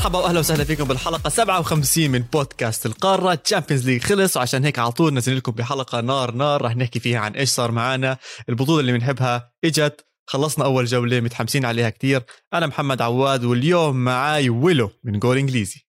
مرحبا واهلا وسهلا فيكم بالحلقة 57 من بودكاست القارة. Champions League خلص وعشان هيك على طول نزل لكم بحلقة نار نار رح نحكي فيها عن إيش صار معنا البطولة اللي بنحبها إجت خلصنا أول جولة متحمسين عليها كتير. أنا محمد عواد واليوم معاي ويلو من جول إنجليزي.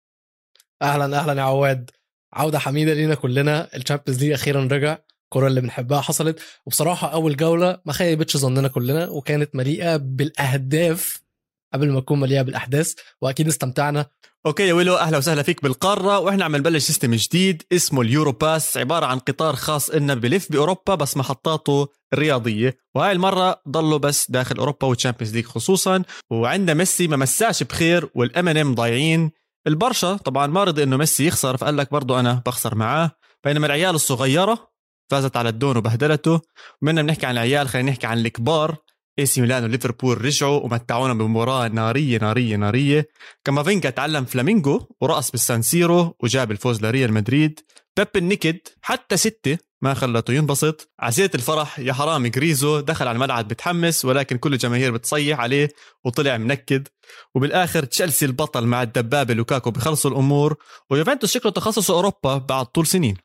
أهلا أهلا يا عواد. عودة حميدة لينا كلنا. ال Champions League أخيرا رجع. الكرة اللي بنحبها حصلت. وبصراحة أول جولة ما خيبتش ظننا كلنا وكانت مليئة بالأهداف قبل ما تكون مليئة بالأحداث وأكيد استمتعنا. أوكي يا ويلو أهلا وسهلا فيك بالقارة. وإحنا عم نبلش system جديد اسمه ال Euro Pass عبارة عن قطار خاص إلنا بلف بأوروبا بس محطاته الرياضيه وهاي المرة ضلوا بس داخل أوروبا وال Champions League خصوصا وعندنا ميسي ما مساش بخير وال MNM ضايعين. البرشا طبعا ما رضي إنه ميسي يخسر فقال لك برضه أنا بخسر معاه. بينما العيال الصغيرة فازت على الدون وبهدلته. ومنا بنحكي عن العيال خلينا نحكي عن الكبار. AC ميلان وليفربول رجعوا ومتعونا بمباراة نارية نارية نارية. كامافينجا تعلم فلامينجو ورقص بالسان سيرو وجاب الفوز لريال مدريد. بيب النكد حتى ستة ما خلته ينبسط. عسيرة الفرح يا حرام جريزو دخل على الملعب بتحمس ولكن كل الجماهير بتصيح عليه وطلع منكد. وبالآخر تشيلسي البطل مع الدبابة لوكاكو بخلصوا الأمور. ويوفنتوس شكله تخصص أوروبا بعد طول سنين.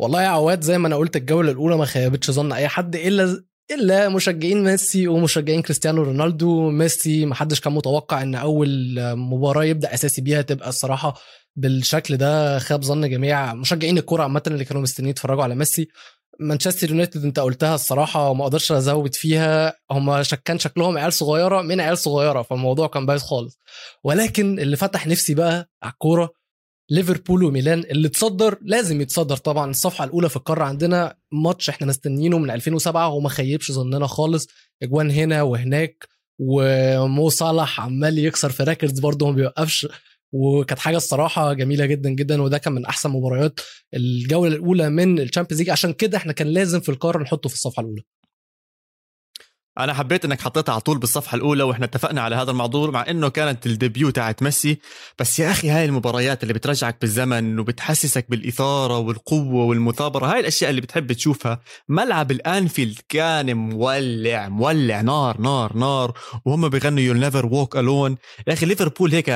والله يا عواد زي ما أنا قلت الجولة الأولى ما خيبتش ظن أي حد إلا إلا مشجعين ميسي ومشجعين كريستيانو رونالدو. ميسي ما حدش كان متوقع إن أول مباراة يبدأ أساسي بيها تبقى الصراحة بالشكل ده. خاب ظن جميع مشجعين الكوره عامة اللي كانوا مستنيين يتفرجوا على ميسي. مانشستر يونايتد أنت قلتها الصراحة وما أقدرش أزود فيها. هم كان شكلهم عيال صغيرة من عيال صغيرة فالموضوع كان بايظ خالص. ولكن اللي فتح نفسي بقى على الكورة ليفربول وميلان اللي تصدر لازم يتصدر طبعا. الصفحة الأولى في القارة عندنا ماتش إحنا مستنيينه من 2007 وما خيبش ظننا خالص. أجوان هنا وهناك ومو صلاح عمال يكسر في records برضه ما بيوقفش. وكانت حاجة الصراحة جميلة جدا جدا وده كان من أحسن مباريات الجولة الأولى من ال Champions League. عشان كده إحنا كان لازم في القارة نحطه في الصفحة الأولى. أنا حبيت إنك حطيتها على طول بالصفحة الأولى وإحنا اتفقنا على هذا الموضوع مع إنه كانت ال debut تاعت ميسي. بس يا أخي هاي المباريات اللي بترجعك بالزمن وبتحسسك بالإثارة والقوة والمثابرة هاي الأشياء اللي بتحب تشوفها. ملعب الأنفيلد كان مولع مولع نار نار نار وهم بيغنوا You'll Never Walk Alone يا أخي ليفربول هيك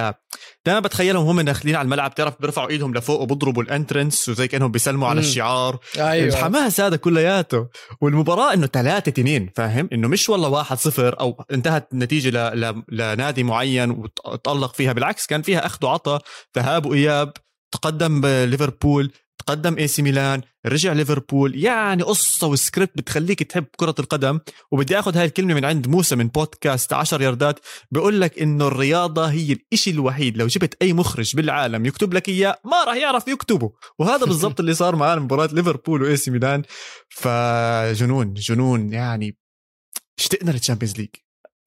دائما بتخيلهم هم داخلين على الملعب تعرف بيرفعوا إيدهم لفوق وبضربوا ال entrance وزي كأنهم بيسلموا على الشعار. أيوة. الحماس هذا كلياته. والمباراة إنه ثلاثة اثنين فاهم؟ إنه مش والله واحد صفر أو انتهت النتيجه ل... ل... لنادي معين وتالق فيها بالعكس كان فيها أخذ وعطى ذهاب وإياب تقدم ليفربول. تقدم AC ميلان رجع ليفربول. يعني قصة وسكريبت بتخليك تحب كرة القدم. وبدي آخذ هاي الكلمة من عند موسى من بودكاست 10 ياردات. بقول لك إنه الرياضة هي الإشي الوحيد لو جبت أي مخرج بالعالم يكتب لك إياه ما راح يعرف يكتبه. وهذا بالضبط اللي صار معنا مباراة ليفربول و AC ميلان. فجنون جنون. يعني اشتقنا لل Champions League.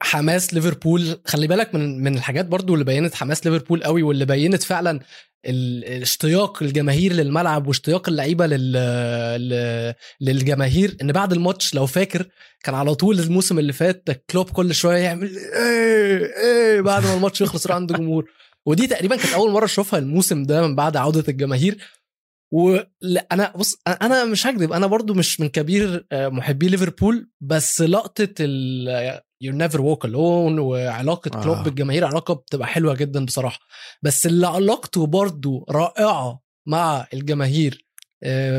حماس ليفربول خلي بالك من من الحاجات برضو اللي بينت حماس ليفربول قوي واللي بينت فعلا الاشتياق الجماهير للملعب واشتياق اللعيبة لل... للجماهير. إن بعد الماتش لو فاكر كان على طول الموسم اللي فات كلوب كل شوية يعمل إيه إيه بعد ما الماتش يخلص عنده جمهور. ودي تقريبا كانت أول مرة أشوفها الموسم ده من بعد عودة الجماهير. ولا أنا بص أنا مش هكذب أنا برضو مش من كبير محبي ليفربول بس لقطة ال You'll Never Walk Alone وعلاقة آه. كلوب بالجماهير علاقة بتبقى حلوة جدا بصراحة بس اللي علاقته برضو رائعة مع الجماهير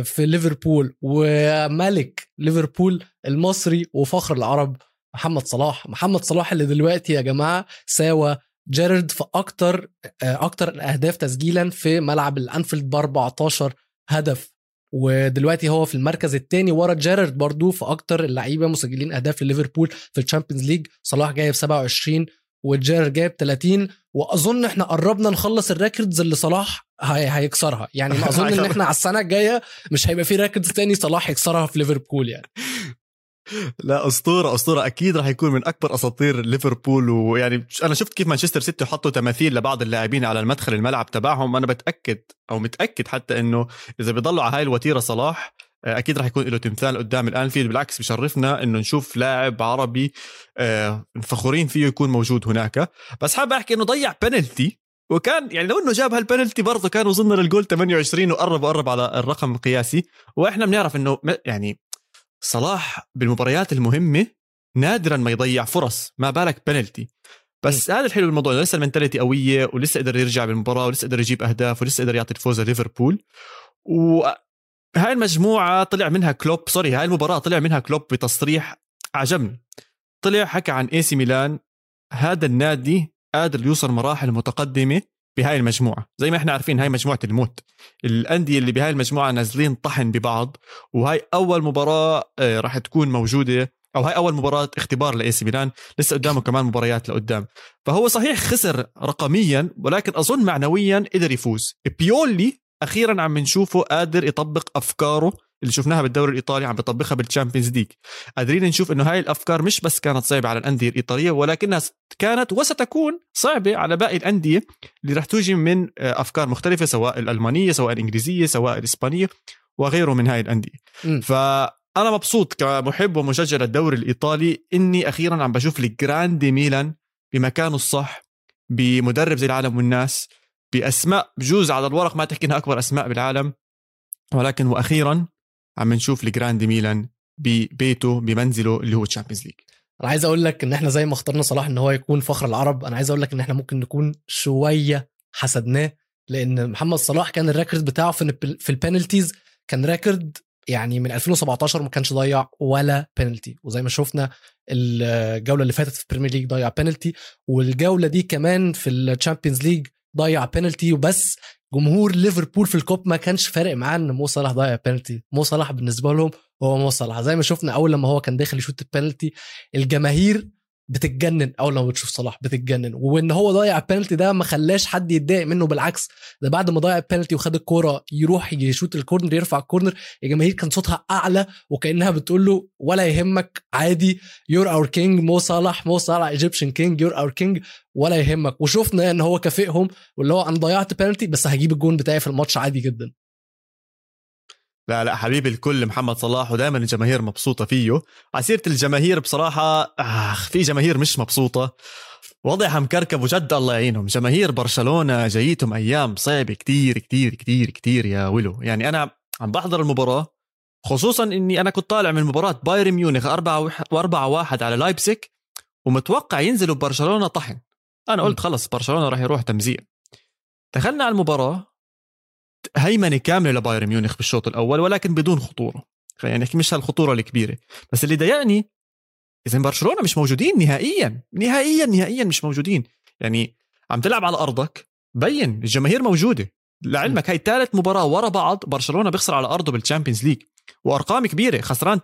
في ليفربول وملك ليفربول المصري وفخر العرب محمد صلاح محمد صلاح اللي دلوقتي يا جماعة ساوى جيرارد في أكتر أكتر الأهداف تسجيلا في ملعب الأنفيلد ب 14 هدف. ودلوقتي هو في المركز الثاني ورا جيرارد برضو في أكتر اللعيبة مسجلين أهداف لليفربول في ال Champions League. صلاح جايب 27 وجيرارد جايب 30 وأظن إحنا قربنا نخلص ال records اللي صلاح هي هيكسرها. يعني ما أظن إن إحنا على السنة الجاية مش هيبقى في records تاني صلاح يكسرها في ليفربول يعني. لا أسطورة أسطورة. أكيد راح يكون من أكبر أساطير ليفربول ويعني أنا شفت كيف مانشستر سيتي حطوا تماثيل لبعض اللاعبين على المدخل الملعب تبعهم. أنا بتأكد أو متأكد حتى إنه إذا بيضلوا على هاي الوتيرة صلاح أكيد راح يكون له تمثال قدام الأنفيلد. بالعكس بشرفنا إنه نشوف لاعب عربي فخورين فيه يكون موجود هناك. بس حابب أحكي إنه ضيع بنالتي وكان يعني لو إنه جاب هالبنالتي برضه كان وصلنا للجول 28 وقرب وقرب على الرقم القياسي. وإحنا بنعرف إنه يعني صلاح بالمباريات المهمة نادرا ما يضيع فرص ما بالك بنالتي. بس هذا الحلو بالموضوع لسه ال mentality قوية ولسه قدر يرجع بالمباراة ولسه قدر يجيب أهداف ولسه قدر يعطي الفوز لليفربول. وهاي المجموعة طلع منها كلوب سوري هاي المباراة طلع منها كلوب بتصريح عجبني طلع حكى عن إي سي ميلان هذا النادي قادر يوصل مراحل متقدمة بهاي المجموعة. زي ما إحنا عارفين هاي مجموعة الموت. الأندية اللي بهاي المجموعة نازلين طحن ببعض وهاي أول مباراة آه، راح تكون موجودة أو هاي أول مباراة اختبار لإي سي ميلان. لسه قدامه كمان مباريات لقدام. فهو صحيح خسر رقميا ولكن أظن معنويا قدر يفوز. بيولي أخيرا عم نشوفه قادر يطبق أفكاره اللي شفناها بالدوري الإيطالي عم بيطبقها بال Champions League قادرين نشوف إنه هاي الأفكار مش بس كانت صعبة على الأندية الإيطالية ولكنها كانت وستكون صعبة على باقي الأندية اللي رح توجي من آه، أفكار مختلفة سواء الألمانية سواء الإنجليزية سواء الإسبانية وغيره من هاي الأندية. فأنا مبسوط كمحب ومشجع للدوري الإيطالي إني أخيرا عم بشوف ال grande ميلان بمكانه الصح بمدرب زي العالم والناس بأسماء بجوز على الورق ما تحكي إنها أكبر أسماء بالعالم ولكن وأخيرا عم نشوف ال grande ميلان ببيته بمنزله اللي هو Champions League أنا عايز أقول لك إن إحنا زي ما اخترنا صلاح إن هو يكون فخر العرب أنا عايز أقول لك إن إحنا ممكن نكون شوية حسدناه لأن محمد صلاح كان ال record بتاعه في في ال penalties كان record يعني من 2017 ما كانش ضيع ولا بينالتي وزي ما شفنا الجولة اللي فاتت في ال Premier League ضيع بينالتي والجولة دي كمان في ال Champions League ضيع بينالتي وبس. جمهور ليفربول في ال Kop ما كانش فارق معاه إن مو صلاح ضيع بينالتي مو صلاح بالنسبة لهم هو مو صلاح. زي ما شفنا أول لما هو كان داخل يشوت البينالتي الجماهير بتتجنن أول لما بتشوف صلاح بتتجنن. وإن هو ضيع البينالتي ده ما خلاش حد يتضايق منه بالعكس ده بعد ما ضيع البينالتي وخد الكورة يروح يشوت ال corner يرفع ال corner الجماهير كان صوتها أعلى وكأنها بتقول له ولا يهمك عادي you're our king مو صلاح مو صلاح Egyptian king you're our king ولا يهمك. وشفنا إن هو كافئهم واللي هو أنا ضيعت بينالتي بس هجيب الجون بتاعي في الماتش عادي جدا. لا لا حبيبي الكل محمد صلاح ودائما الجماهير مبسوطة فيه. على سيرة الجماهير بصراحة آخ في جماهير مش مبسوطة. وضعها مكركب وجد الله يعينهم. جماهير برشلونة جايتهم أيام صعبة كتير كتير كتير كتير يا ولو يعني أنا عم بحضر المباراة خصوصا إني أنا كنت طالع من مباراة بايرن ميونخ 4 4 1 على لايبسك ومتوقع ينزلوا برشلونة طحن. أنا قلت خلص برشلونة راح يروح تمزيع دخلنا على المباراة هيمنة كاملة لبايرن ميونخ بالشوط الأول ولكن بدون خطورة. خلينا نحكي مش هالخطورة الكبيرة. بس اللي ضايقني إذا برشلونة مش موجودين نهائيا نهائيا نهائيا مش موجودين. يعني عم تلعب على أرضك بين الجماهير موجودة. لعلمك هاي ثالث مباراة ورا بعض برشلونة بيخسر على أرضه بال Champions League وأرقام كبيرة خسران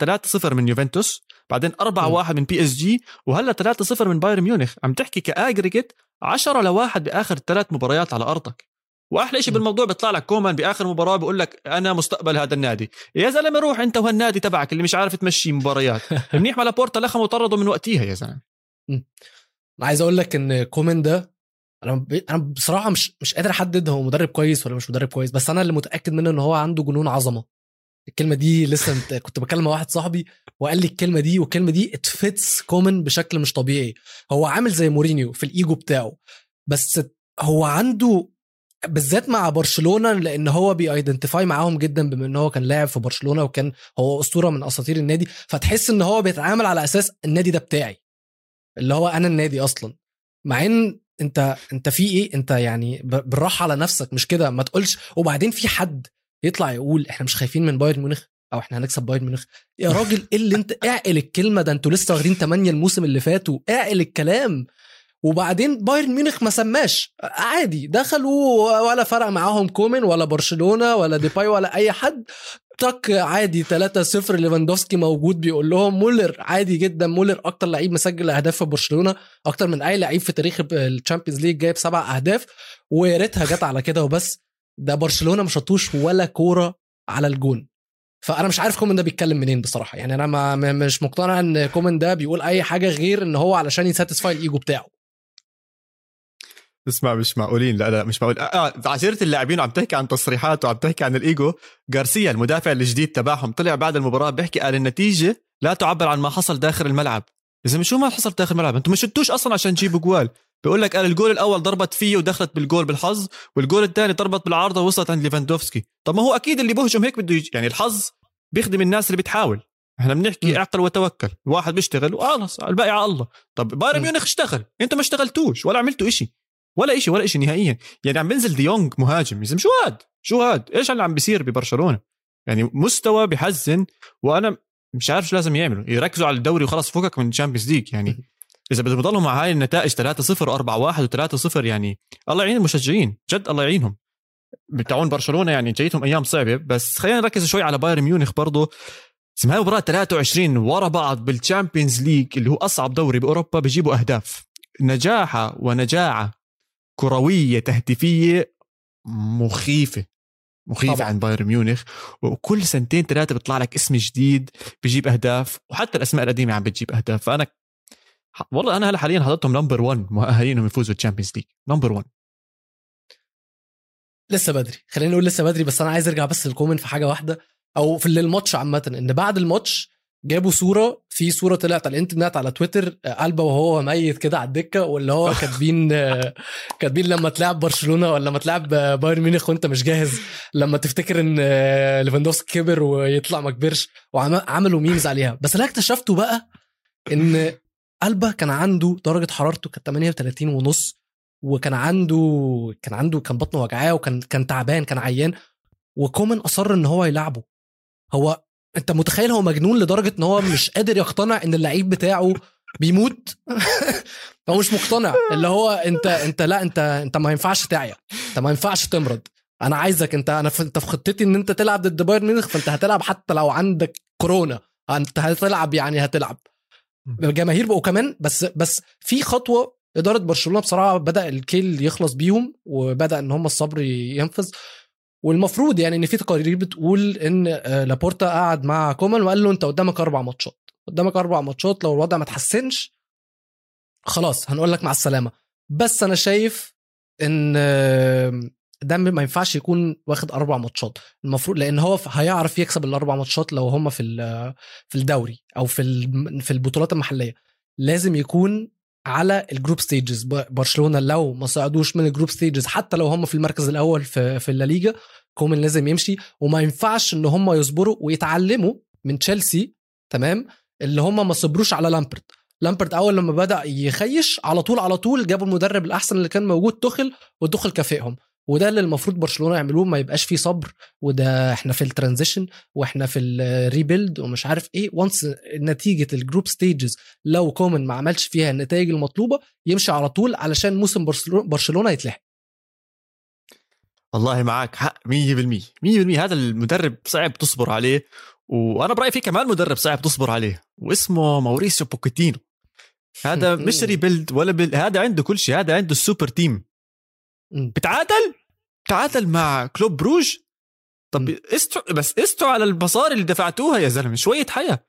3-0 من يوفنتوس بعدين 4-1 من PSG وهلا 3-0 من بايرن ميونخ. عم تحكي ك aggregate 10 لواحد بآخر ثلاث مباريات على أرضك. وأحلى شيء بالموضوع بيطلع لك كومان بآخر مباراة بيقول لك أنا مستقبل هذا النادي. يا زلمة روح أنت وهالنادي تبعك اللي مش عارف تمشي مباريات. منيح ما لابورتا لخم وطردوا من وقتها يا زلمة. عايز أقول لك إن كومان ده أنا أنا بصراحة مش مش قادر أحدد هو مدرب كويس ولا مش مدرب كويس بس أنا اللي متأكد منه إن هو عنده جنون عظمة. الكلمة دي لسه كنت بكلم واحد صاحبي وقال لي الكلمة دي والكلمة دي it fits كومان بشكل مش طبيعي. هو عامل زي مورينيو في الإيجو بتاعه بس هو عنده بالذات مع برشلونة لأن هو بي identify معاهم جدا بما إن هو كان لاعب في برشلونة وكان هو أسطورة من أساطير النادي. فتحس إن هو بيتعامل على أساس النادي ده بتاعي اللي هو أنا النادي أصلا. مع إن أنت أنت في إيه؟ أنت يعني بالراحة على نفسك مش كده؟ ما تقولش. وبعدين في حد يطلع يقول إحنا مش خايفين من بايرن ميونخ؟ أو إحنا هنكسب بايرن ميونخ؟ يا راجل إيه اللي أنت اعقل الكلمة ده؟ أنتوا لسه واخدين 8 الموسم اللي فاتوا اعقل الكلام. وبعدين بايرن ميونخ ما سماش. عادي دخلوا ولا فرق معاهم كومن ولا برشلونة ولا ديباي ولا أي حد. تك عادي 3-0 ليفاندوفسكي موجود بيقول لهم مولر عادي جدا مولر أكتر لعيب مسجل أهداف في برشلونة أكتر من أي لعيب في تاريخ ال Champions League جايب سبع أهداف. ويا ريتها جت على كده وبس. ده برشلونة ما شطوش ولا كورة على الجون. فأنا مش عارف كومن ده بيتكلم منين بصراحة. يعني أنا ما مش مقتنع إن كومان ده بيقول أي حاجة غير إن هو علشان ي satisfy ال ego بتاعه. اسمع مش معقولين. لا لا مش معقول. آه, آه، على سيرة اللاعبين وعم تحكي عن تصريحات وعم تحكي عن الإيجو. غارسيا المدافع الجديد تبعهم طلع بعد المباراة بيحكي قال النتيجة لا تعبر عن ما حصل داخل الملعب. اذا شو ما حصل داخل الملعب؟ أنتم ما شطتوش أصلا عشان تجيبوا جوال. بيقول لك قال الجول الأول ضربت فيه ودخلت بالجول بالحظ والجول الثاني ضربت بالعارضة ووصلت عند ليفاندوفسكي. طب ما هو أكيد اللي بهجم هيك بده يعني الحظ بيخدم الناس اللي بتحاول. إحنا بنحكي. اعقل وتوكل. واحد بيشتغل وخلص الباقي على الله. طب بايرن. ميونخ اشتغل. أنتوا ما اشتغلتوش ولا عملتوا إشي. ولا إشي ولا إشي نهائيا. يعني عم بينزل دي يونج مهاجم. يزم شو هاد؟ شو هاد؟ إيش اللي عم بيصير ببرشلونة؟ يعني مستوى بحزن وأنا مش عارف شو لازم يعملوا. يركزوا على الدوري وخلاص فكك من ال Champions League يعني إذا بدهم يضلوا مع هاي النتائج 3-0 و4-1 و3-0 يعني الله يعين المشجعين جد الله يعينهم. بتاعون برشلونة يعني جايتهم أيام صعبة. بس خلينا نركز شوي على بايرن ميونخ برضه اسم هاي مباراة 23 ورا بعض بال Champions League اللي هو أصعب دوري بأوروبا بيجيبوا أهداف. نجاحة ونجاعة. كروية تهديفية مخيفة مخيفة طبعاً. عن بايرن ميونخ وكل سنتين ثلاثة بيطلع لك اسم جديد بيجيب أهداف وحتى الأسماء القديمة عم بتجيب أهداف. فأنا والله أنا هلأ حاليا حاططهم number 1 مؤهلين انهم يفوزوا ال Champions League number 1 لسه بدري. خلينا نقول لسه بدري بس أنا عايز أرجع بس لل comment في حاجة واحدة أو في الماتش عامة إن بعد الماتش جابوا صورة في صورة طلعت على الإنترنت على تويتر آه، ألبا وهو ميت كده على الدكة واللي هو كاتبين آه، كاتبين لما تلعب برشلونة ولا لما تلعب آه، بايرن ميونخ وانت مش جاهز لما تفتكر إن آه، ليفاندوفسكي كبر ويطلع ما كبرش وعملوا memes عليها. بس اللي اكتشفته بقى إن ألبا كان عنده درجة حرارته كانت 38 ونص وكان عنده كان عنده كان بطنه وجعاه وكان كان تعبان كان عيان وكومان أصر إن هو يلعبه. هو انت متخيل هو مجنون لدرجة إن هو مش قادر يقتنع إن اللعيب بتاعه بيموت؟ هو مش مقتنع. اللي هو أنت أنت لا أنت أنت ما ينفعش تعيا. أنت ما ينفعش تمرض. أنا عايزك أنت أنا في أنت في خطتي إن أنت تلعب ضد بايرن ميونخ فأنت هتلعب حتى لو عندك كورونا. أنت هتلعب يعني هتلعب. الجماهير بقوا كمان بس بس في خطوة إدارة برشلونة بصراحة بدأ الكيل يخلص بيهم وبدأ إن هم الصبر ينفد. والمفروض يعني إن في تقارير بتقول إن آه، لابورتا قعد مع كومان وقال له أنت قدامك أربع ماتشات. قدامك أربع ماتشات لو الوضع ما تحسنش خلاص هنقول لك مع السلامة. بس أنا شايف إن آه، ده ما ينفعش يكون واخد أربع ماتشات. المفروض لأن هو هيعرف يكسب الأربع ماتشات لو هم في في الدوري أو في في البطولات المحلية. لازم يكون على ال group stages برشلونة لو ما صعدوش من ال group stages حتى لو هم في المركز الأول في في الليجا كومان لازم يمشي. وما ينفعش إن هم يصبروا ويتعلموا من تشيلسي تمام؟ اللي هم ما صبروش على لامبارد. لامبارد أول لما بدأ يخيش على طول على طول جابوا المدرب الأحسن اللي كان موجود توخيل وتوخيل كافئهم. وده اللي المفروض برشلونة يعملوه ما يبقاش فيه صبر وده إحنا في ال transition وإحنا في ال rebuild ومش عارف إيه. once نتيجة ال group stages لو كومان ما عملش فيها النتائج المطلوبة يمشي على طول علشان موسم برشلو- برشلونة يتلحق. والله معك حق 100% 100% هذا المدرب صعب تصبر عليه وأنا برأيي في كمان مدرب صعب تصبر عليه واسمه موريسيو بوكيتينو. هذا مش rebuild ولا بل... هذا عنده كل شيء هذا عنده ال super team. بتعادل؟ تعادل مع كلوب بروج؟ طب مم. استحوا بس استحوا على المصاري اللي دفعتوها يا زلمة شوية حياة.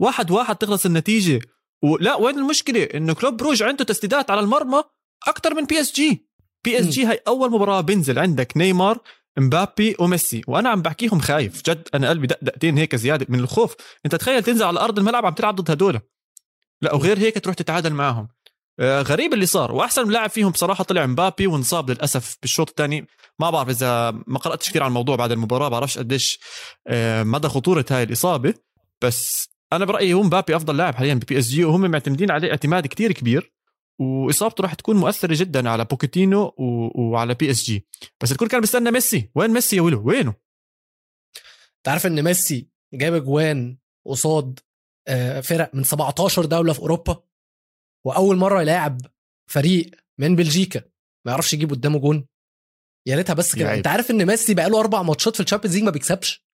واحد واحد تخلص النتيجة. ولا وين المشكلة؟ انه كلوب بروج عنده تسديدات على المرمى أكثر من بي اس جي بي اس جي هاي أول مباراة بينزل عندك نيمار مبابي وميسي. وأنا عم بحكيهم خايف جد أنا قلبي دق دقتين هيك زيادة من الخوف. أنت تخيل تنزل على أرض الملعب عم تلعب ضد هدول. لا وغير هيك تروح تتعادل معهم. غريب اللي صار. وأحسن لاعب فيهم بصراحة طلع مبابي وانصاب للأسف بالشوط الثاني. ما بعرف إذا ما قرأتش كثير عن الموضوع بعد المباراة بعرفش قديش آه، مدى خطورة هاي الإصابة. بس أنا برأيي هو مبابي أفضل لاعب حاليا ب PSG وهم معتمدين عليه اعتماد كتير كبير وإصابته راح تكون مؤثرة جدا على بوكيتينو و... وعلى PSG بس الكل كان بيستنى ميسي. وين ميسي يا ولو؟ وينه؟ تعرف إن ميسي جاب اجوان قصاد آه، فرق من 17 دولة في أوروبا؟ وأول مرة يلاعب فريق من بلجيكا ما يعرفش يجيب قدامه جون. يا ريتها بس كده. أنت عارف إن ميسي بقى له أربع ماتشات في ال Champions League ما بيكسبش؟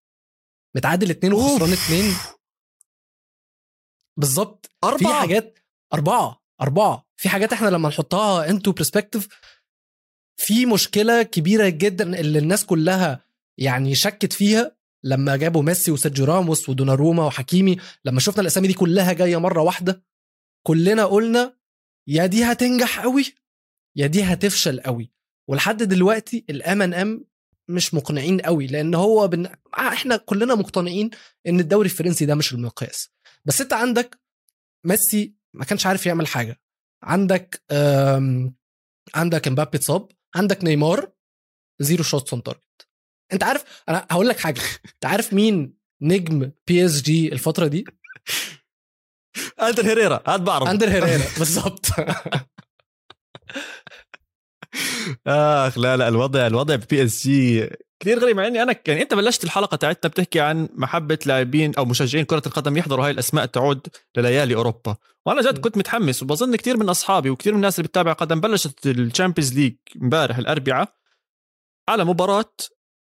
متعادل اتنين. وخسران اتنين. بالظبط. في حاجات أربعة أربعة. في حاجات إحنا لما نحطها into perspective في مشكلة كبيرة جدا اللي الناس كلها يعني شكت فيها لما جابوا ميسي وسيرجيو راموس ودوناروما وحكيمي لما شفنا الأسامي دي كلها جاية مرة واحدة. كلنا قلنا يا دي هتنجح قوي يا دي هتفشل قوي. ولحد دلوقتي ال MNM مش مقنعين قوي لأن هو بن... إحنا كلنا مقتنعين إن الدوري الفرنسي ده مش المقياس. بس أنت عندك ميسي ما كانش عارف يعمل حاجة. عندك أم... عندك مبابي اتصاب عندك نيمار zero shots on target أنت عارف أنا هقول لك حاجة. أنت عارف مين نجم بي اس جي الفترة دي؟ اندر هيريرا هاد بعرف اندر هيريرا بالظبط آخ لا لا الوضع الوضع بي إس جي كثير غريب مع إني أنا يعني أنت بلشت الحلقة تاعتنا بتحكي عن محبة لاعبين أو مشجعين كرة القدم يحضروا هاي الأسماء تعود لليالي أوروبا. وأنا جد كنت متحمس وبظن كثير من أصحابي وكثير من الناس اللي بتتابع قدم بلشت الشامبيونز ليج امبارح الأربعاء على مباراة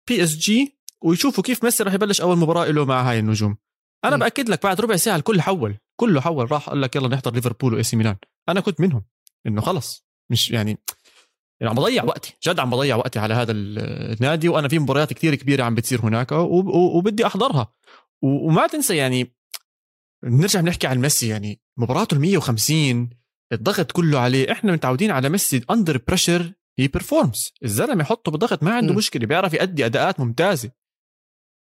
بي إس جي ويشوفوا كيف ميسي راح يبلش أول مباراة له مع هاي النجوم. أنا م. بأكد لك بعد ربع ساعة الكل حول. كله حول راح قال لك يلا نحضر ليفربول وإي سي ميلان. أنا كنت منهم إنه خلص. مش يعني يعني عم بضيع وقتي جد عم بضيع وقتي على هذا النادي وأنا في مباريات كثير كبيرة عم بتصير هناك وبدي أحضرها. وما تنسى يعني نرجع بنحكي عن ميسي يعني مباراته ال 150 الضغط كله عليه. إحنا متعودين على ميسي under pressure he performs الزلمة يحطه بضغط ما عنده م. مشكلة بيعرف يأدي أداءات ممتازة.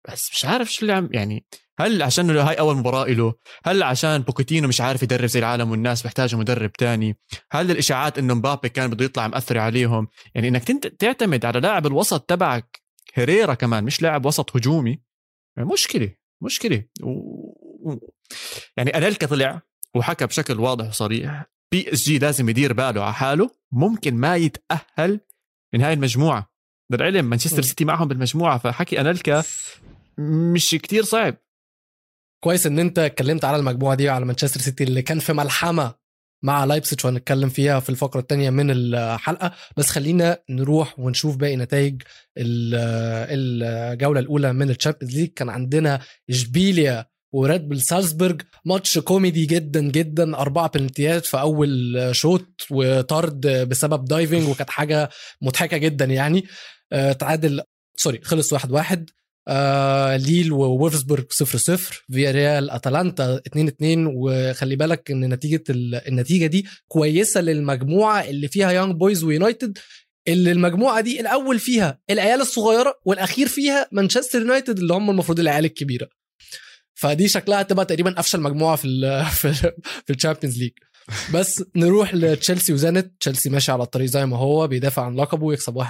بس مش عارف شو اللي عم يعني هل عشان هاي أول مباراة له هل عشان بوكيتينو مش عارف يدرب زي العالم والناس محتاجة مدرب تاني؟ هل الإشاعات إنه مبابي كان بده يطلع مأثر عليهم؟ يعني إنك تعتمد على لاعب الوسط تبعك هيريرا كمان مش لاعب وسط هجومي مشكلة مشكلة. و... يعني انيلكا طلع وحكى بشكل واضح وصريح بي اس جي لازم يدير باله على حاله ممكن ما يتأهل من هاي المجموعة. للعلم مانشستر سيتي معهم بالمجموعة فحكي انيلكا مش كتير صعب. كويس إن أنت اتكلمت على المجموعة دي على مانشستر سيتي اللي كان في ملحمة مع لايبسيتش وهنتكلم فيها في الفقرة الثانية من الحلقة. بس خلينا نروح ونشوف باقي نتائج الجولة الأولى من الشامبيونز ليج. كان عندنا إشبيليا وريد بول سالزبرج ماتش كوميدي جدا جدا. أربعة بلنتيات في أول شوط وطرد بسبب diving وكانت حاجة مضحكة جدا يعني. آه، تعادل sorry خلص واحد واحد. آه ليل وولفسبورغ 0 0 فياريال أتلانتا 2 2 وخلي بالك إن نتيجة النتيجة دي كويسة للمجموعة اللي فيها يونج بويز ويونايتد اللي المجموعة دي الأول فيها العيال الصغيرة والأخير فيها مانشستر يونايتد اللي هم المفروض العيال الكبيرة. فدي شكلها هتبقى تقريبا افشل مجموعه في ال في, في الشامبيونز ليج بس نروح لتشيلسي وزينيت تشيلسي ماشي على الطريق زي ما هو بيدافع عن لقبه ويكسب 1-0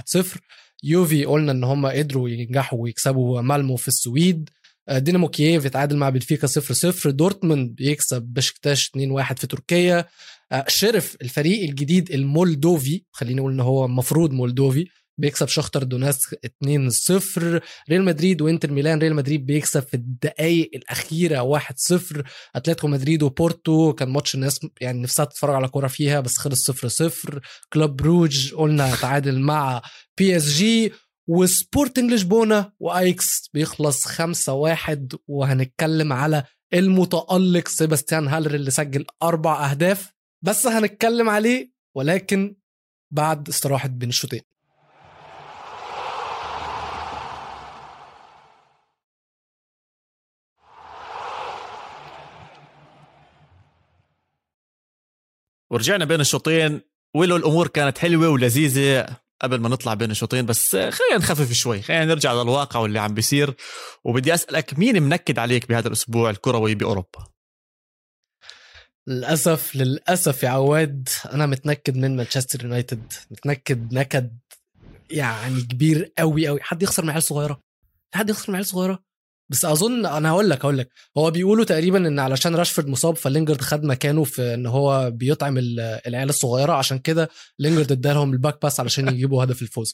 يوفي قلنا إن هم قدروا ينجحوا ويكسبوا. مالمو في السويد آه، دينامو كييف يتعادل مع بنفيكا 0 0 دورتموند يكسب بشكتاش 2 1 في تركيا. آه، شريف الفريق الجديد المولدوفي خليني أقول إن هو المفروض مولدوفي بيكسب شاختار دونيتسك 2-0 ريال مدريد وانتر ميلان ريال مدريد بيكسب في الدقائق الأخيرة 1-0 أتلتيكو مدريد وبورتو كان ماتش الناس يعني نفسها تتفرج على كورة فيها بس خلص 0-0 كلوب بروج قلنا تعادل مع بي إس جي. وسبورتنج لشبونه وأياكس بيخلص 5-1 وهنتكلم على المتألق سيباستيان هالر اللي سجل أربع أهداف. بس هنتكلم عليه ولكن بعد استراحة بين الشوطين ورجعنا بين الشوطين. ولو الأمور كانت حلوة ولذيذة قبل ما نطلع بين الشوطين بس خلينا نخفف شوي. خلينا نرجع للواقع واللي عم بيصير. وبدي أسألك مين منكد عليك بهذا الأسبوع الكروي بأوروبا؟ للأسف للأسف يا عواد أنا متنكد من مانشستر يونايتد. متنكد نكد يعني كبير قوي قوي حد يخسر من صغيرة؟ حد يخسر من صغيرة؟ بس أظن أنا هقول لك هقول لك. هو بيقولوا تقريبا إن علشان راشفورد مصاب فلينجارد خد مكانه في إن هو بيطعم العيال الصغيرة. عشان كده لينجارد ادالهم ال back pass علشان يجيبوا هدف الفوز.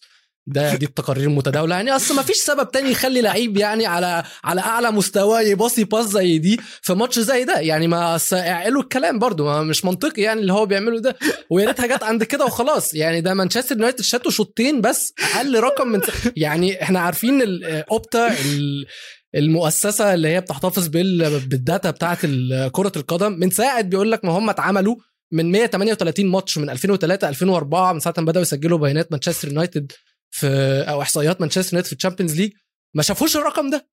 ده دي التقارير المتداوله يعني أصل ما فيش سبب تاني يخلي لعيب يعني على على أعلى مستوى يباصي pass زي دي في ماتش زي ده. يعني ما اعقلوا الكلام برضو ما مش منطقي يعني اللي هو بيعمله ده. ويا ريتها جت عند كده وخلاص. يعني ده مانشستر يونايتد شاتوا شوطين بس أقل رقم من يعني إحنا عارفين الاوبتا المؤسسة اللي هي بتحتفظ بال data بتاعه كرة القدم. من ساعة بيقول لك ما هم اتعملوا من 138 ماتش من 2003 2004 من ساعة ما بدأوا يسجلوا بيانات مانشستر يونايتد في أو إحصائيات مانشستر يونايتد في الشامبيونز ليج. ما شافوش الرقم ده.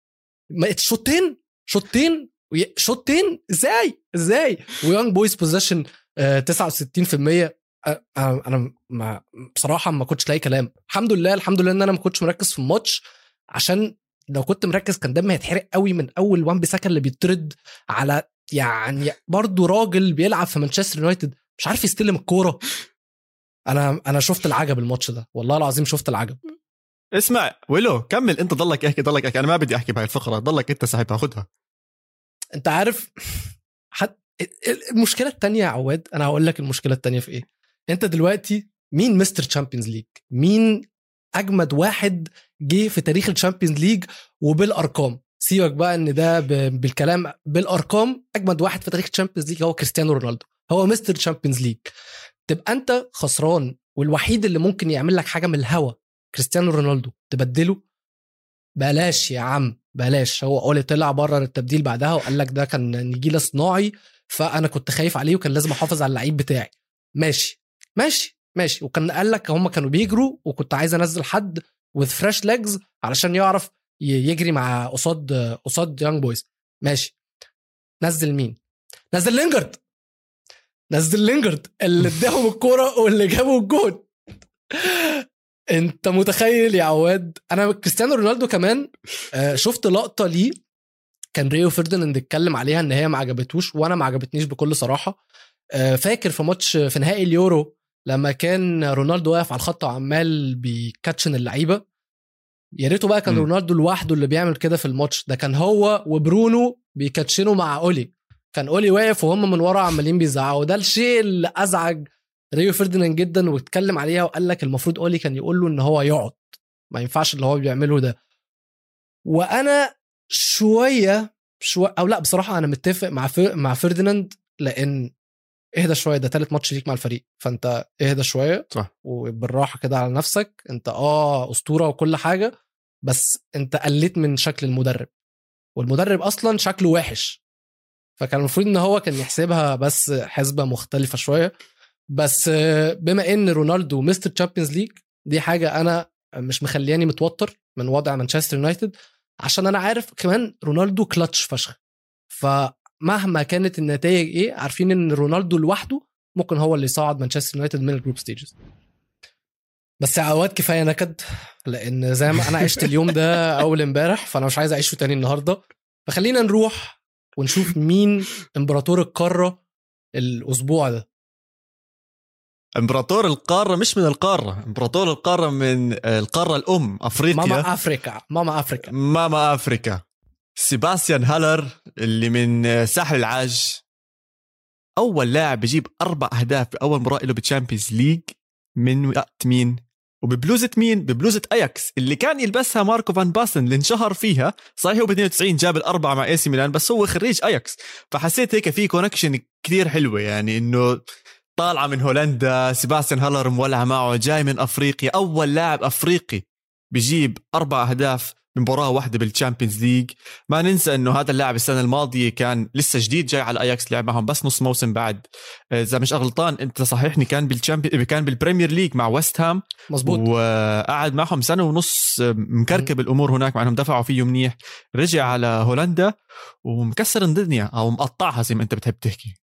شوطين شوطين شوطين. إزاي؟ إزاي؟ ويونج بويز possession 69% أنا ما بصراحة ما كنتش لاقي كلام. الحمد لله الحمد لله إن أنا ما كنتش مركز في الماتش عشان لو كنت مركز كان دمي هيتحرق قوي من أول وان بيساكا اللي بيطرد على يعني برضه راجل بيلعب في مانشستر يونايتد. مش عارف يستلم الكورة. أنا أنا شفت العجب الماتش ده. والله العظيم شفت العجب. اسمع ولو كمل. أنت ضلك احكي ضلك احكي. أنا ما بدي أحكي بهاي الفقرة. ضلك أنت ساعتها. خذها أنت عارف حت... المشكلة التانية يا عواد أنا هقول لك المشكلة التانية في إيه. أنت دلوقتي مين Mr. Champions League مين أجمد واحد جه في تاريخ الشامبيونز ليج وبالأرقام. سيبك بقى إن ده. بالكلام بالأرقام أجمد واحد في تاريخ الشامبيونز ليج هو كريستيانو رونالدو. هو Mr. Champions League. تبقى أنت خسران والوحيد اللي ممكن يعمل لك حاجة من الهوا كريستيانو رونالدو. تبدله؟ بلاش يا عم بلاش. هو أولي طلع بره التبديل بعدها وقال لك ده كان نجيله صناعي فأنا كنت خايف عليه وكان لازم أحافظ على اللعيب بتاعي. ماشي. ماشي. ماشي. وكان قال لك هم كانوا بيجروا وكنت عايز انزل حد with fresh legs علشان يعرف يجري مع قصاد قصاد يانج بويز ماشي. نزل مين؟ نزل لينجارد. نزل لينجارد اللي اداهم الكورة واللي جابوا الجون. انت متخيل يا عواد؟ أنا كريستيانو رونالدو كمان آه، شفت لقطة ليه كان ريو فرديناند اتكلم عليها إن هي ما عجبتوش وأنا ما عجبتنيش بكل صراحة. آه، فاكر في ماتش في نهائي اليورو لما كان رونالدو واقف على الخط وعمال بيكاتشن اللعيبة يا ريته بقى كان م. رونالدو لوحده اللي بيعمل كده في الماتش ده كان هو وبرونو بيكاتشنوا مع أولي كان أولي واقف وهم من ورا عمالين بيزعقوا ده الشيء اللي أزعج ريو فرديناند جدا واتكلم عليها وقال لك المفروض أولي كان يقول له إن هو يقعد ما ينفعش اللي هو بيعمله ده وأنا شوية شوية أو لأ بصراحة أنا متفق مع. مع فرديناند لأن اهدى شوية ده تالت ماتش ليك مع الفريق. فأنت اهدى شوية صح. وبالراحة كده على نفسك. أنت آه أسطورة وكل حاجة بس أنت قلت من شكل المدرب. والمدرب أصلا شكله وحش. فكان المفروض إن هو كان يحسبها بس حسبة مختلفة شوية. بس بما إن رونالدو Mr. Champions League دي حاجة أنا مش مخلياني متوتر من وضع مانشستر يونايتد عشان أنا عارف كمان رونالدو كلتش فشخ. فمهما كانت النتائج إيه عارفين إن رونالدو لوحده ممكن هو اللي يصعد مانشستر يونايتد من ال group stages بس عواد كفاية نكد لأن زي ما أنا عشت اليوم ده أول امبارح فأنا مش عايز أعيشه تاني النهارده. فخلينا نروح ونشوف مين إمبراطور القارة الأسبوع ده. إمبراطور القارة مش من القارة إمبراطور القارة من القارة الأم أفريقيا. Mama Africa Mama Africa Mama Africa سيباستيان هالر اللي من ساحل العاج. أول لاعب بيجيب أربع أهداف باول مباراة له بال Champions League من وقت مين؟ وببلوزة مين؟ ببلوزة أياكس اللي كان يلبسها ماركو فان باستن اللي انشهر فيها، صحيح هو ب 92 جاب الأربعة مع AC Milan بس هو خريج أياكس، فحسيت هيك في connection كثير حلوة يعني إنه طالعة من هولندا سيباستيان هالر مولعه معه جاي من أفريقيا. أول لاعب أفريقي بيجيب أربع أهداف بمباراة واحدة بال Champions League ما ننسى إنه هذا اللاعب السنة الماضية كان لسه جديد جاي على اياكس لعب معهم بس نص موسم بعد. آه، إذا مش غلطان أنت صححني كان بال Champion كان بال Premier League مع ويست هام مظبوط. وقعد معهم سنة ونص آه، مكركب الأمور هناك مع إنهم دفعوا فيه منيح. رجع على هولندا ومكسر الدنيا أو مقطعها زي ما أنت بتحب تحكي.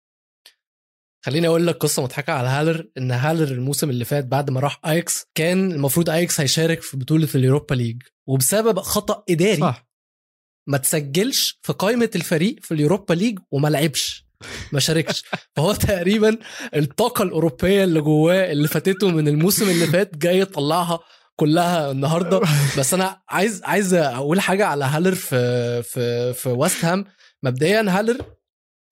خليني أقول لك قصة مضحكة على هالر إن هالر الموسم اللي فات بعد ما راح اياكس كان المفروض اياكس هيشارك في بطولة ال Europa League وبسبب خطأ إداري صح. ما تسجلش في قائمة الفريق في ال Europa League وما لعبش ما شاركش. فهو تقريبا الطاقة الأوروبية اللي جواه اللي فاتته من الموسم اللي فات جاي يطلعها كلها النهارده. بس أنا عايز عايز أقول حاجة على هالر في في في ويست هام. مبدئيا هالر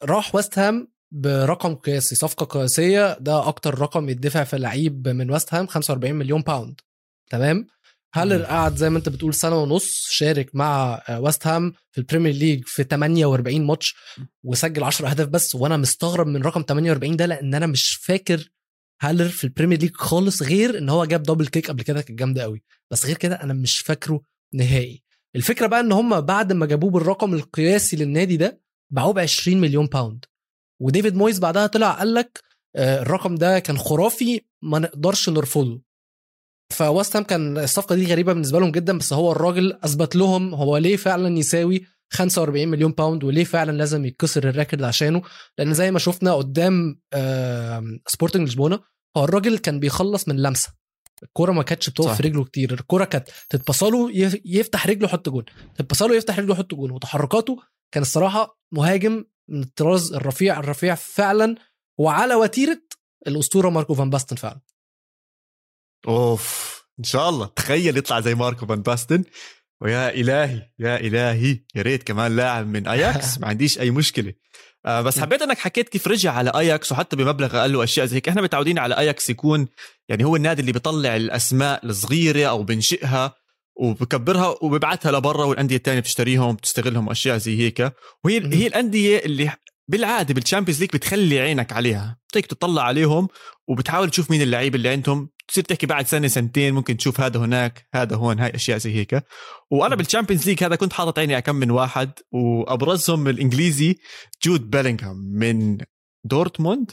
راح ويست هام برقم قياسي صفقة قياسية ده أكتر رقم يدفع في لعيب من ويست هام 45 مليون pound تمام؟ هالر. قعد زي ما أنت بتقول سنة ونص شارك مع ويست هام في ال Premier League في 48 ماتش وسجل 10 أهداف بس وأنا مستغرب من رقم 48 ده لأن أنا مش فاكر هالر في ال Premier League خالص غير إن هو جاب double kick قبل كده كانت جامدة قوي بس غير كده أنا مش فاكره نهائي. الفكرة بقى إن هم بعد ما جابوه بالرقم القياسي للنادي ده باعوه ب 20 مليون pound وديفيد مويز بعدها طلع قال لك آه، الرقم ده كان خرافي ما نقدرش نرفضه. فويست هام كان الصفقة دي غريبة بالنسبة لهم جدا بس هو الراجل أثبت لهم هو ليه فعلا يساوي 45 مليون pound وليه فعلا لازم يتكسر ال record عشانه؟ لأن زي ما شفنا قدام سبورتنج لشبونه هو الراجل كان بيخلص من لمسة. الكورة ما كانتش بتقف. في رجله كتير الكورة كانت تتبصله يف- يفتح رجله يحط جون تتبصله يفتح رجله يحط جون وتحركاته كان الصراحة مهاجم الطراز الرفيع الرفيع فعلا وعلى وتيرة الأسطورة ماركو فان باستن فعلا. أوف إن شاء الله. تخيل يطلع زي ماركو فان باستن. ويا إلهي يا إلهي. يا ريت كمان لاعب من أياكس. ما عنديش أي مشكلة. آه بس حبيت إنك حكيت كيف رجع على أياكس وحتى بمبلغ أقل وأشياء زي هيك إحنا متعودين على أياكس يكون يعني هو النادي اللي بيطلع الأسماء الصغيرة أو بنشئها. وبكبرها وببعتها لبرا والأندية الثانية بتشتريهم بتستغلهم وأشياء زي هيك. وهي هي الأندية اللي بالعادة بال Champions League بتخلي عينك عليها. بتيجي تطلع عليهم وبتحاول تشوف مين اللعيب اللي عندهم. تصير تحكي بعد سنة سنتين ممكن تشوف هذا هناك هذا هون هاي أشياء زي هيك. وأنا بال Champions League هذا كنت حاطط عيني كم من واحد وأبرزهم الإنجليزي جود بيلينغهام من دورتموند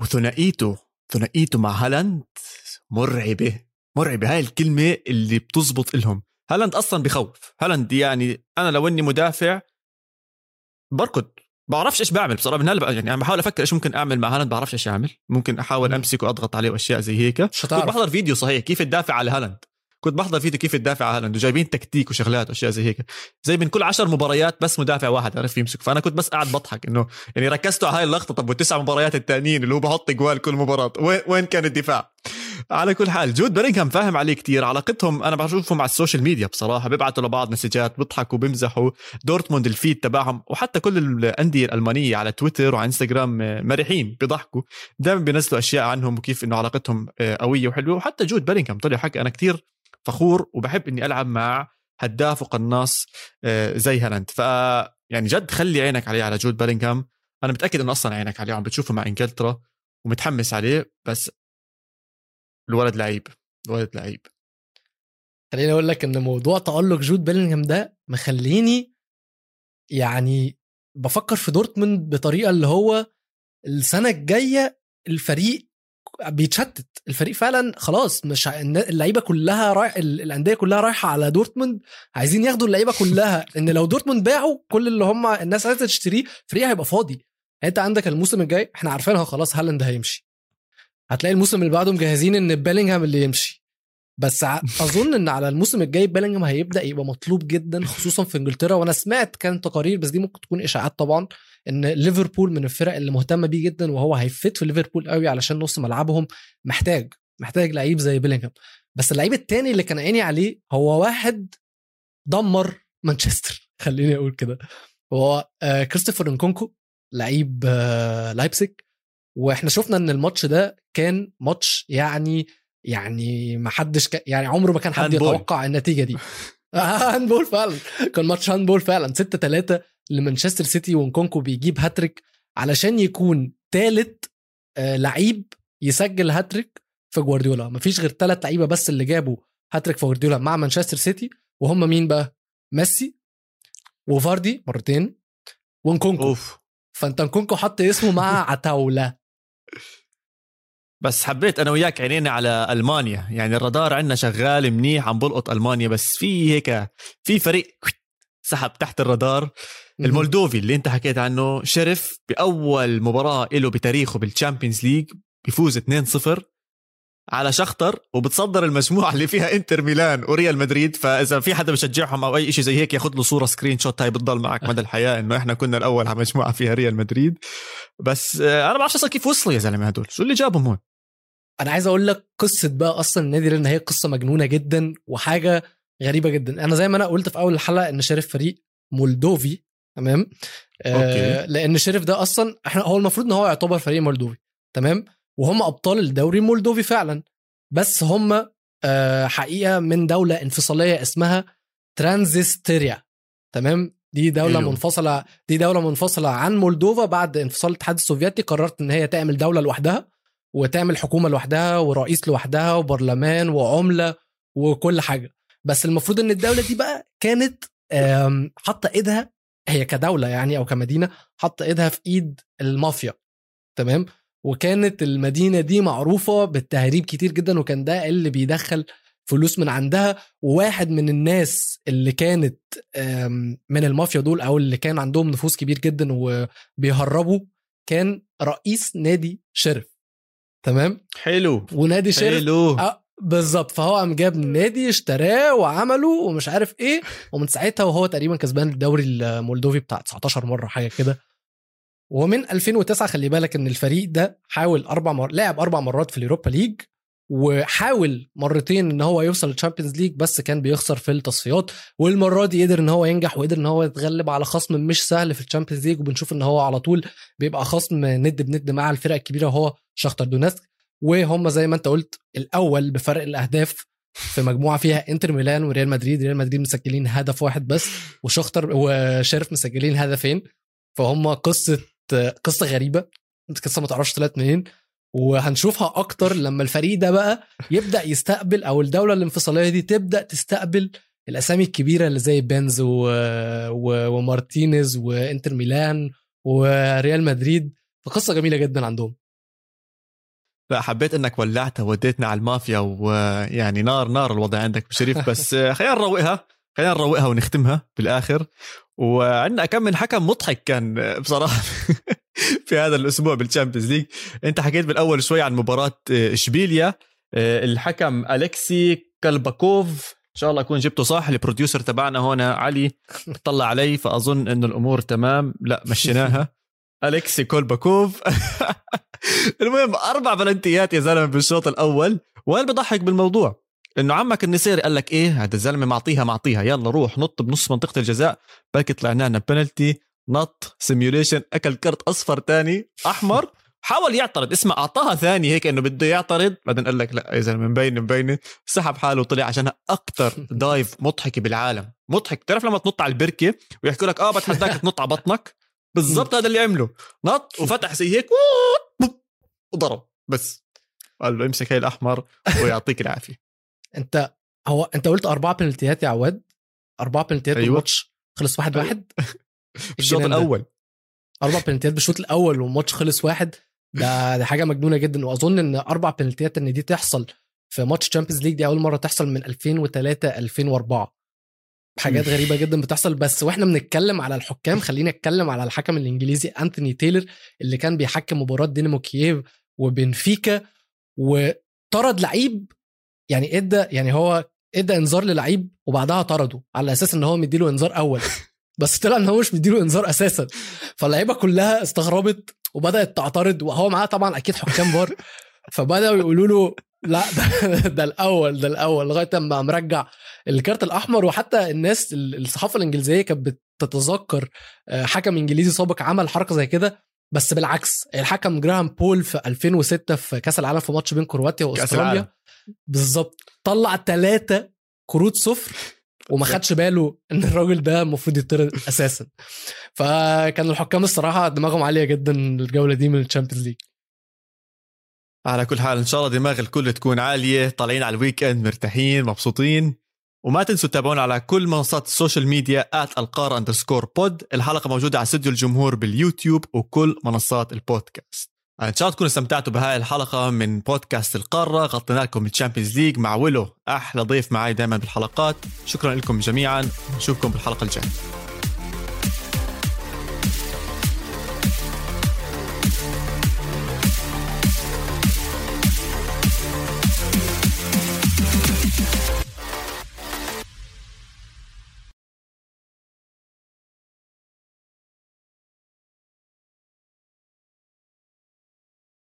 وثنائيته ثنائيته مع هالاند مرعبة. مرعبه هاي الكلمة اللي بتزبط لهم هالاند أصلا بخوف. هالاند يعني أنا لو إني مدافع بركض. بعرفش إيش بعمل بصراحة. من هلا يعني أنا بحاول أفكر إيش ممكن أعمل مع هالاند. بعرفش إيش أعمل. ممكن أحاول امسك واضغط عليه وأشياء زي هيك. كنت بحضر فيديو صحيح كيف تدافع على هالاند. كنت بحضر فيديو كيف تدافع على هالاند. وجايبين تكتيك وشغلات وأشياء زي هيك. زي من كل عشر مباريات بس مدافع واحد عرف يمسك فأنا كنت بس قاعد بضحك إنه يعني ركزتوا على هاي اللقطة. طب والتسع مباريات الثانيين اللي هو بحط جوال كل مباراة. وين كان الدفاع؟ على كل حال جود بيلينغهام فاهم عليه كتير. علاقتهم أنا بشوفهم على السوشيال ميديا بصراحة بيبعتوا لبعض مسجات بيضحكوا بيمزحوا. دورتموند الفيد تبعهم وحتى كل الأندية الألمانية على تويتر وعلى إنستغرام مرحين بيضحكوا. دائما بينزلوا أشياء عنهم وكيف إنه علاقتهم آه، قوية وحلوة. وحتى جود بيلينغهام طلع حكى أنا كتير فخور وبحب إني ألعب مع هداف وقناص آه، زي هالاند. ف يعني جد خلي عينك عليه على جود بيلينغهام أنا متأكد إنه أصلا عينك عليه عم بتشوفه مع إنجلترا ومتحمس عليه. بس الولد لعيب الولد لعيب. خليني أقول لك إن موضوع تألق جود بيلينغهام ده مخليني يعني بفكر في دورتموند بطريقة اللي هو السنة الجاية الفريق بيتشتت الفريق فعلا خلاص مش اللعيبة كلها رايح الأندية كلها رايحة على دورتموند عايزين ياخدوا اللعيبة كلها إن لو دورتموند باعوا كل اللي هم الناس عايزة تشتريه فريق هيبقى فاضي. أنت عندك الموسم الجاي إحنا عارفينها خلاص هالاند هيمشي. هتلاقي الموسم اللي بعده مجهزين إن بيلينغهام اللي يمشي. بس أظن إن على الموسم الجاي بيلينغهام هيبدأ يبقى مطلوب جدا خصوصا في إنجلترا. وأنا سمعت كان تقارير بس دي ممكن تكون إشاعات طبعا إن ليفربول من الفرق اللي مهتمه بيه جدا وهو هي fit في ليفربول قوي علشان نص ملعبهم محتاج محتاج لعيب زي بيلينغهام. بس اللعيب التاني اللي كان عيني عليه هو واحد دمر مانشستر. خليني أقول كده. هو آه كريستوفر انكونكو لعيب آه لايبسيج. وإحنا شفنا إن الماتش ده كان ماتش يعني يعني ما حدش ك... يعني عمره ما كان حد يتوقع النتيجة دي. handball فعلا. كان ماتش handball فعلا. 6 3 لمانشستر سيتي ونكونكو بيجيب هاتريك علشان يكون ثالث آه لعيب يسجل هاتريك في جوارديولا. مفيش غير ثلاث لعيبة بس اللي جابوا هاتريك في جوارديولا مع مانشستر سيتي وهم مين بقى؟ ميسي وفاردي مرتين ونكونكو. أوف. فأنت نكونكو حط اسمه مع عتاولة. بس حبيت أنا وياك عينينا على ألمانيا. يعني الرادار عندنا شغال منيح عم بلقط ألمانيا بس في هيك في فريق سحب تحت الرادار. المولدوفي اللي انت حكيت عنه شرف بأول مباراة له بتاريخه بال Champions League بيفوز 2-0 على شختر وبتصدر المجموعة اللي فيها إنتر ميلان وريال مدريد. فإذا في حدا بشجعهم أو أي شيء زي هيك ياخذ له صورة screenshot. هاي بتضل معك مدى الحياة. إنه إحنا كنا الأول على مجموعة فيها ريال مدريد. بس آه، أنا ما بعرفش أصلا كيف وصلوا يا زلمة هدول. شو اللي جابهم هون؟ أنا عايز أقول لك قصة بقى أصلا النادي لأن هي قصة مجنونة جدا وحاجة غريبة جدا. أنا زي ما أنا قلت في أول الحلقة إن شريف فريق مولدوفي تمام؟ آه. لأن شريف ده أصلا إحنا هو المفروض إن هو يعتبر فريق مولدوفي تمام؟ وهم أبطال الدوري المولدوفي فعلا. بس هم آه حقيقة من دولة انفصالية اسمها ترانزستيريا تمام؟ دي دولة أيوه. منفصلة دي دولة منفصلة عن مولدوفا بعد انفصال الاتحاد السوفيتي. قررت إن هي تعمل دولة لوحدها وتعمل حكومة لوحدها ورئيس لوحدها وبرلمان وعملة وكل حاجة. بس المفروض إن الدولة دي بقى كانت حاطة إيدها هي كدولة يعني أو كمدينة حاطة إيدها في إيد المافيا. تمام؟ وكانت المدينة دي معروفة بالتهريب كتير جدا وكان ده اللي بيدخل فلوس من عندها. وواحد من الناس اللي كانت من المافيا دول أو اللي كان عندهم نفوذ كبير جدا وبيهربوا كان رئيس نادي شرف. تمام؟ حلو. ونادي شرف حلو. آه بالظبط. فهو قام جاب نادي اشتراه وعمله ومش عارف إيه. ومن ساعتها وهو تقريبا كسبان الدوري المولدوفي بتاع 19 مرة حاجة كده. ومن 2009 خلي بالك إن الفريق ده حاول أربع مر... لعب أربع مرات في ال Europa League وحاول مرتين إن هو يوصل لل Champions League بس كان بيخسر في التصفيات والمرة دي قدر إن هو ينجح وقدر إن هو يتغلب على خصم مش سهل في ال Champions League وبنشوف إن هو على طول بيبقى خصم ند بند مع الفرق الكبيرة وهو شختر دونيتسك. وهم زي ما أنت قلت الأول بفرق الأهداف في مجموعة فيها إنتر ميلان وريال مدريد ريال مدريد مسجلين هدف واحد بس وشختر وشرف مسجلين هدفين. فهم قصة قصة غريبة. قصة ما تعرفش طلعت منين. وهنشوفها أكتر لما الفريق ده بقى يبدأ يستقبل أو الدولة الانفصالية دي تبدأ تستقبل الأسامي الكبيرة اللي زي بنز و... و... ومارتينيز وإنتر ميلان وريال مدريد. فقصة جميلة جدا عندهم. لا حبيت إنك ولعتها وديتنا على المافيا ويعني نار نار الوضع عندك بشريف بس خلينا نروقها خلينا نروقها ونختمها بالاخر وعندنا كم من حكم مضحك كان بصراحة في هذا الأسبوع بال Champions League أنت حكيت بالأول شوي عن مباراة إشبيليا. الحكم الكسي كالباكوف إن شاء الله أكون جبته صح ال producer تبعنا هنا علي طلع علي فأظن انه الأمور تمام. لا مشيناها. الكسي كولباكوف المهم أربع بلنتيات يا زلمة بالشوط الأول وين بضحك بالموضوع؟ إنه عمك النسيري قال لك إيه هذا الزلمة معطيها معطيها. يلا روح نط بنص منطقة الجزاء. بلكي طلعنا لنا بنالتي نط simulation أكل كرت أصفر تاني أحمر. حاول يعترض. اسمع أعطاها ثاني هيك إنه بده يعترض. بعدين قال لك لا يا زلمة مبينة مبينة. سحب حاله وطلع عشانها أكثر دايف مضحكة بالعالم. مضحك. بتعرف لما تنط على البركة ويحكوا لك آه بتحداك تنط على بطنك؟ بالضبط هذا اللي عمله. نط وفتح زي هيك وضرب بس قال له امسك هاي الاحمر ويعطيك العافيه أنت هو أنت قلت أربع بنالتيات يا عواد أربع بنالتيات أيوة. الماتش خلص واحد أيوة. واحد الشوط ده. الأول أربع بنالتيات بالشوط الأول والماتش خلص واحد ده دي حاجة مجنونة جدا وأظن إن أربع بنالتيات إن دي تحصل في ماتش Champions League دي أول مرة تحصل من 2003 2004 حاجات. غريبة جدا بتحصل بس وإحنا بنتكلم على الحكام خلينا نتكلم على الحكم الإنجليزي أنتوني تايلر اللي كان بيحكم مباراة دينامو كييف وبنفيكا وطرد لعيب يعني ادى يعني هو إدى إنذار للعيب وبعدها طرده على أساس إن هو مديله إنذار أول. بس طلع إن هو مش مديله إنذار أساسا. فاللعيبة كلها استغربت وبدأت تعترض وهو معاه طبعا أكيد حكام فار فبدأوا يقولوا له لا ده, ده الأول ده الأول لغاية أما مرجع الكارت الأحمر. وحتى الناس الصحافة الإنجليزية كانت بتتذكر آه، حكم إنجليزي سابق عمل حركة زي كده. بس بالعكس الحكم جراهام بول في 2006 في كأس العالم في ماتش بين كرواتيا وأستراليا. بالظبط. طلع ثلاثة كروت صفر وما خدش باله إن الراجل ده المفروض يطرد أساسا. فكان الحكام الصراحة دماغهم عالية جدا الجوله دي من ال Champions League. على كل حال إن شاء الله دماغ الكل تكون عالية طالعين على ال weekend مرتاحين مبسوطين. وما تنسوا تتابعونا على كل منصات ال social media القار underscore pod الحلقة موجودة على استوديو الجمهور باليوتيوب وكل منصات البودكاست. إن شاء الله تكونوا استمتعتوا بهاي الحلقة من بودكاست القارة. غطينا لكم ال Champions League مع ويلو. أحلى ضيف معي دائما بالحلقات. شكرا لكم جميعا. نشوفكم بالحلقة الجاية.